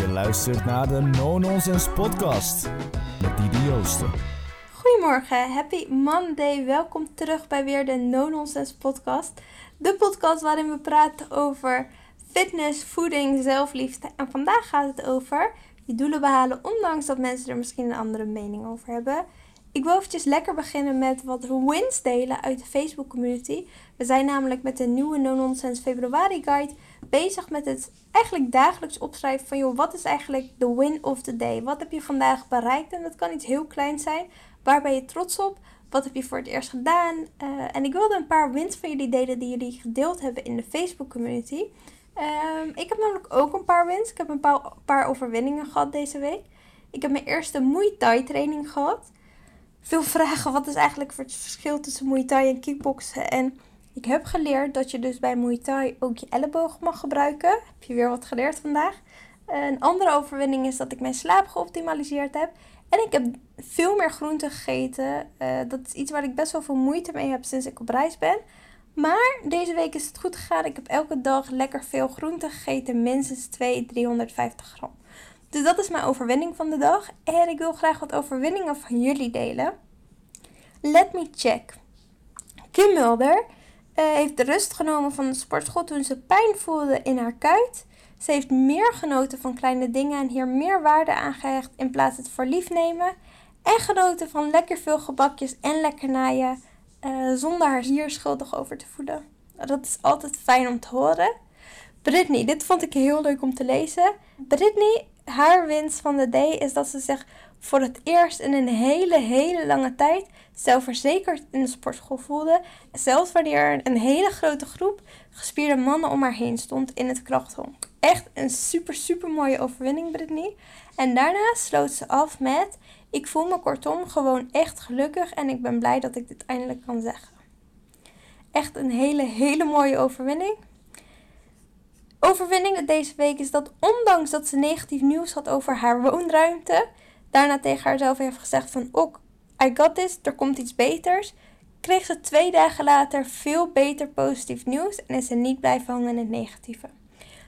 Je luistert naar de No Nonsense Podcast met Didi Joosten. Goedemorgen, happy Monday. Welkom terug bij weer de No Nonsense Podcast. De podcast waarin we praten over fitness, voeding, zelfliefde. En vandaag gaat het over je doelen behalen, ondanks dat mensen er misschien een andere mening over hebben. Ik wil eventjes lekker beginnen met wat wins delen uit de Facebook community. We zijn namelijk met de nieuwe No Nonsense Februari Guide bezig met het eigenlijk dagelijks opschrijven van joh, wat is eigenlijk de win of the day? Wat heb je vandaag bereikt? En dat kan iets heel kleins zijn. Waar ben je trots op? Wat heb je voor het eerst gedaan? Uh, en ik wilde een paar wins van jullie delen die jullie gedeeld hebben in de Facebook community. Um, ik heb namelijk ook een paar wins. Ik heb een paar, paar overwinningen gehad deze week. Ik heb mijn eerste Muay Thai training gehad. Veel vragen, wat is eigenlijk het verschil tussen Muay Thai en kickboksen? En ik heb geleerd dat je dus bij Muay Thai ook je elleboog mag gebruiken. Heb je weer wat geleerd vandaag. Een andere overwinning is dat ik mijn slaap geoptimaliseerd heb. En ik heb veel meer groenten gegeten. Uh, dat is iets waar ik best wel veel moeite mee heb sinds ik op reis ben. Maar deze week is het goed gegaan. Ik heb elke dag lekker veel groenten gegeten. Minstens 2, 350 gram. Dus dat is mijn overwinning van de dag. En ik wil graag wat overwinningen van jullie delen. Let me check. Kim Mulder heeft de rust genomen van de sportschool toen ze pijn voelde in haar kuit. Ze heeft meer genoten van kleine dingen en hier meer waarde aan gehecht in plaats het voor lief nemen. En genoten van lekker veel gebakjes en lekkernijen uh, zonder haar hier schuldig over te voelen. Dat is altijd fijn om te horen. Britney, dit vond ik heel leuk om te lezen. Britney, haar winst van de day is dat ze zich voor het eerst in een hele, hele lange tijd zelfverzekerd in de sportschool voelde. Zelfs wanneer er een hele grote groep gespierde mannen om haar heen stond in het krachthonk. Echt een super, super mooie overwinning, Britney. En daarna sloot ze af met: Ik voel me kortom gewoon echt gelukkig en ik ben blij dat ik dit eindelijk kan zeggen. Echt een hele, hele mooie overwinning. Overwinning deze week is dat ondanks dat ze negatief nieuws had over haar woonruimte, daarna tegen haarzelf heeft gezegd van ok, I got this, er komt iets beters, kreeg ze twee dagen later veel beter positief nieuws en is ze niet blijven hangen in het negatieve.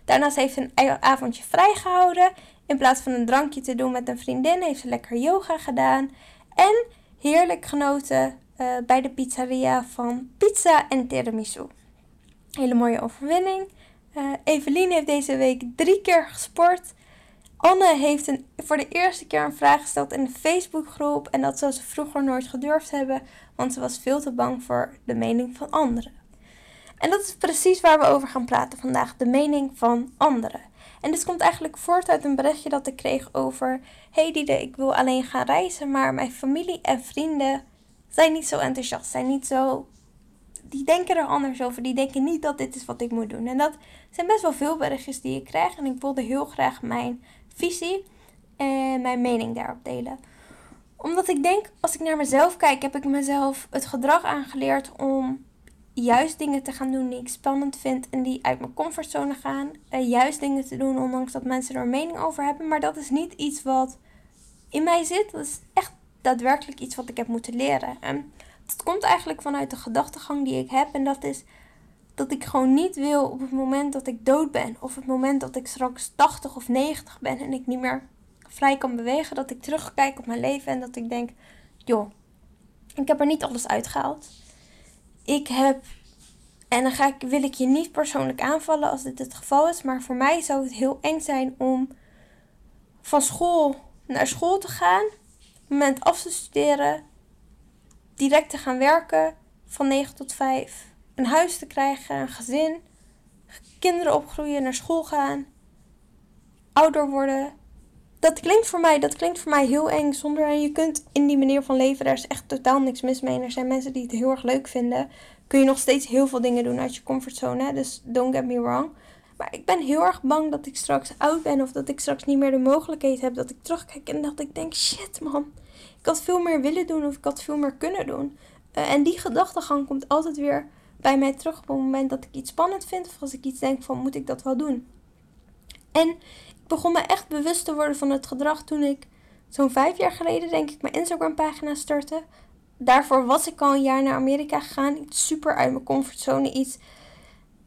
Daarnaast heeft ze een avondje vrijgehouden. In plaats van een drankje te doen met een vriendin, heeft ze lekker yoga gedaan. En heerlijk genoten uh, bij de pizzeria van pizza en tiramisu. Hele mooie overwinning. Uh, Evelien heeft deze week drie keer gesport. Anne heeft een, voor de eerste keer een vraag gesteld in de Facebookgroep. En dat zou ze vroeger nooit gedurfd hebben, want ze was veel te bang voor de mening van anderen. En dat is precies waar we over gaan praten vandaag, de mening van anderen. En dit komt eigenlijk voort uit een berichtje dat ik kreeg over: Hey Diede, ik wil alleen gaan reizen, maar mijn familie en vrienden zijn niet zo enthousiast, zijn niet zo. Die denken er anders over. Die denken niet dat dit is wat ik moet doen. En dat zijn best wel veel berichtjes die ik krijg. En ik wilde heel graag mijn visie en mijn mening daarop delen. Omdat ik denk, als ik naar mezelf kijk, heb ik mezelf het gedrag aangeleerd om juist dingen te gaan doen die ik spannend vind en die uit mijn comfortzone gaan. Juist dingen te doen ondanks dat mensen er een mening over hebben. Maar dat is niet iets wat in mij zit. Dat is echt daadwerkelijk iets wat ik heb moeten leren. En dat komt eigenlijk vanuit de gedachtegang die ik heb. En dat is dat ik gewoon niet wil op het moment dat ik dood ben. Of het moment dat ik straks 80 of 90 ben en ik niet meer vrij kan bewegen. Dat ik terugkijk op mijn leven en dat ik denk, joh, ik heb er niet alles uitgehaald ik heb. En dan ga ik, wil ik je niet persoonlijk aanvallen als dit het geval is. Maar voor mij zou het heel eng zijn om van school naar school te gaan. moment af te studeren. Direct te gaan werken. Van 9 tot 5. Een huis te krijgen, een gezin. Kinderen opgroeien, naar school gaan. Ouder worden dat klinkt voor mij, dat klinkt voor mij heel eng zonder. En je kunt in die manier van leven, daar is echt totaal niks mis mee. En er zijn mensen die het heel erg leuk vinden. Kun je nog steeds heel veel dingen doen uit je comfortzone. Dus don't get me wrong. Maar ik ben heel erg bang dat ik straks oud ben. Of dat ik straks niet meer de mogelijkheid heb. Dat ik terugkijk en dat ik denk, shit man. Ik had veel meer willen doen of ik had veel meer kunnen doen. Uh, en die gedachtegang komt altijd weer bij mij terug op het moment dat ik iets spannend vind. Of als ik iets denk van, moet ik dat wel doen? En begon me echt bewust te worden van het gedrag toen ik zo'n vijf jaar geleden, denk ik, mijn Instagram pagina startte. Daarvoor was ik al een jaar naar Amerika gegaan. Iets super uit mijn comfortzone. Iets,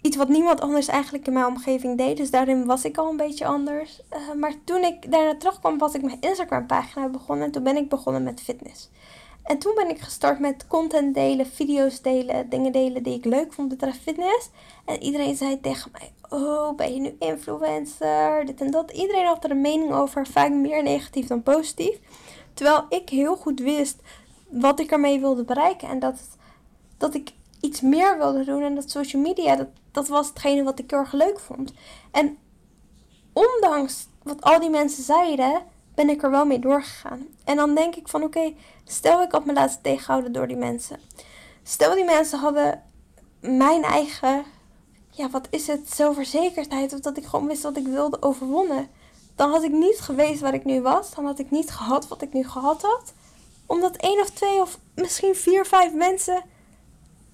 iets wat niemand anders eigenlijk in mijn omgeving deed. Dus daarin was ik al een beetje anders. Eh, maar toen ik daarna terugkwam, was ik mijn Instagram pagina begonnen. En toen ben ik begonnen met fitness. En toen ben ik gestart met content delen, video's delen, dingen delen die ik leuk vond betreft fitness. En iedereen zei tegen mij, oh, ben je nu influencer, dit en dat. Iedereen had er een mening over, vaak meer negatief dan positief. Terwijl ik heel goed wist wat ik ermee wilde bereiken. En dat, dat ik iets meer wilde doen. En dat social media, dat, dat was hetgene wat ik heel erg leuk vond. En ondanks wat al die mensen zeiden, ben ik er wel mee doorgegaan. En dan denk ik van oké, stel ik had me laten tegenhouden door die mensen. Stel die mensen hadden mijn eigen, ja wat is het, zelfverzekerdheid. Of dat ik gewoon wist wat ik wilde overwonnen. Dan had ik niet geweest waar ik nu was. Dan had ik niet gehad wat ik nu gehad had. Omdat één of twee of misschien vier, vijf mensen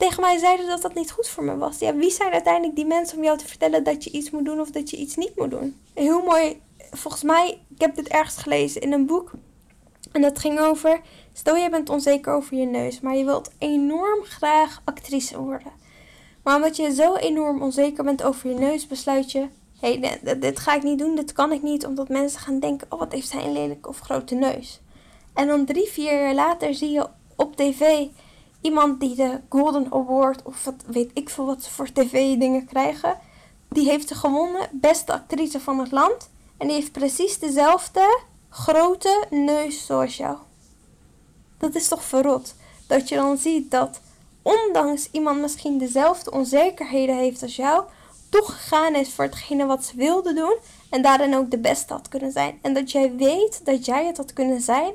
tegen mij zeiden dat dat niet goed voor me was. Ja, wie zijn uiteindelijk die mensen om jou te vertellen dat je iets moet doen of dat je iets niet moet doen? Heel mooi, volgens mij, ik heb dit ergens gelezen in een boek. En dat ging over, stel je bent onzeker over je neus, maar je wilt enorm graag actrice worden. Maar omdat je zo enorm onzeker bent over je neus, besluit je, hé, hey, dit, dit ga ik niet doen, dit kan ik niet, omdat mensen gaan denken, oh wat heeft zij een lelijke of grote neus. En dan drie, vier jaar later zie je op tv iemand die de Golden Award of wat weet ik veel wat voor tv-dingen krijgen. Die heeft ze gewonnen, beste actrice van het land. En die heeft precies dezelfde grote neus zoals jou. Dat is toch verrot. Dat je dan ziet dat ondanks iemand misschien dezelfde onzekerheden heeft als jou, toch gegaan is voor hetgene wat ze wilde doen en daarin ook de beste had kunnen zijn. En dat jij weet dat jij het had kunnen zijn,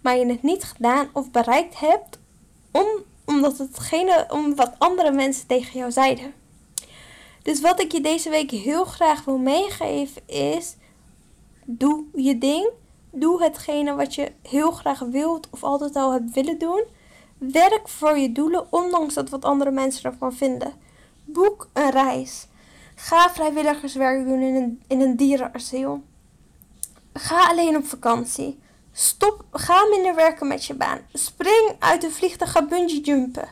maar je het niet gedaan of bereikt hebt om, omdat hetgene, om wat andere mensen tegen jou zeiden. Dus wat ik je deze week heel graag wil meegeven is: doe je ding. Doe hetgene wat je heel graag wilt of altijd al hebt willen doen. Werk voor je doelen, ondanks dat wat andere mensen ervan vinden. Boek een reis. Ga vrijwilligerswerk doen in een, in een dierenasiel. Ga alleen op vakantie. Stop, ga minder werken met je baan. Spring uit de vliegtuig, ga bungee jumpen.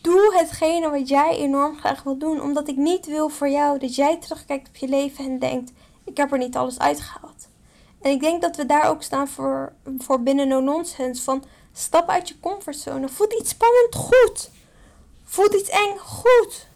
Doe hetgene wat jij enorm graag wil doen, omdat ik niet wil voor jou dat jij terugkijkt op je leven en denkt: ik heb er niet alles uitgehaald. En ik denk dat we daar ook staan voor, voor binnen No Nonsense. Van stap uit je comfortzone. Voed iets spannend goed. Voed iets eng goed.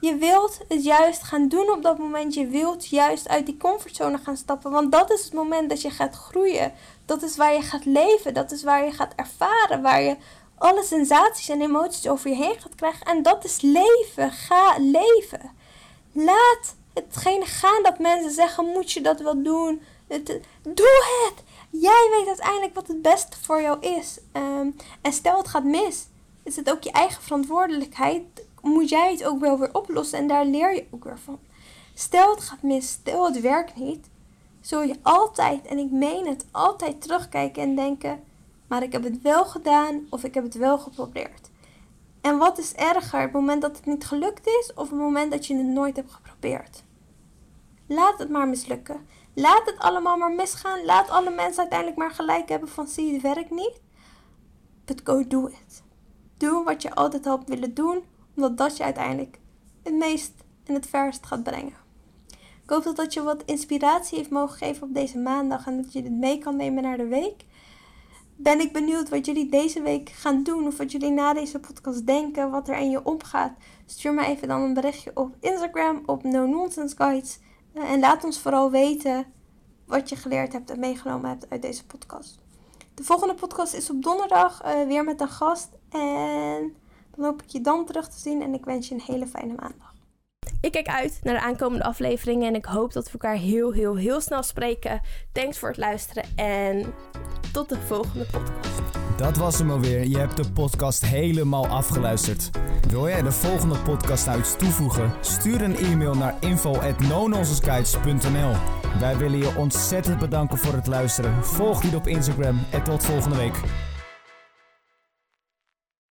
Je wilt het juist gaan doen op dat moment. Je wilt juist uit die comfortzone gaan stappen. Want dat is het moment dat je gaat groeien. Dat is waar je gaat leven. Dat is waar je gaat ervaren. Waar je alle sensaties en emoties over je heen gaat krijgen. En dat is leven. Ga leven. Laat hetgene gaan dat mensen zeggen: moet je dat wel doen? doe het! Jij weet uiteindelijk wat het beste voor jou is. Ehm, en stel het gaat mis, is het ook je eigen verantwoordelijkheid. Moet jij het ook wel weer oplossen en daar leer je ook weer van. Stel het gaat mis, stel het werkt niet, zul je altijd, en ik meen het, altijd terugkijken en denken: maar ik heb het wel gedaan of ik heb het wel geprobeerd. En wat is erger, het moment dat het niet gelukt is of het moment dat je het nooit hebt geprobeerd? Laat het maar mislukken. Laat het allemaal maar misgaan. Laat alle mensen uiteindelijk maar gelijk hebben van zie je het werkt niet. But go do it. Doe wat je altijd had willen doen, omdat dat je uiteindelijk het meest en het verst gaat brengen. Ik hoop dat dat je wat inspiratie heeft mogen geven op deze maandag en dat je dit mee kan nemen naar de week. Ben ik benieuwd wat jullie deze week gaan doen of wat jullie na deze podcast denken, wat er in je opgaat. Stuur me even dan een berichtje op Instagram op No Nonsense Guides. Eh, en laat ons vooral weten wat je geleerd hebt en meegenomen hebt uit deze podcast. De volgende podcast is op donderdag uh, weer met een gast. En dan hoop ik je dan terug te zien. En ik wens je een hele fijne maandag. Ik kijk uit naar de aankomende afleveringen en ik hoop dat we elkaar heel, heel, heel snel spreken. Thanks voor het luisteren en tot de volgende podcast. Dat was hem alweer. Je hebt de podcast helemaal afgeluisterd. Wil jij de volgende podcast nou iets toevoegen? Stuur een e-mail naar info@nononsensguides.nl. Wij willen je ontzettend bedanken voor het luisteren. Volg je op Instagram en tot volgende week.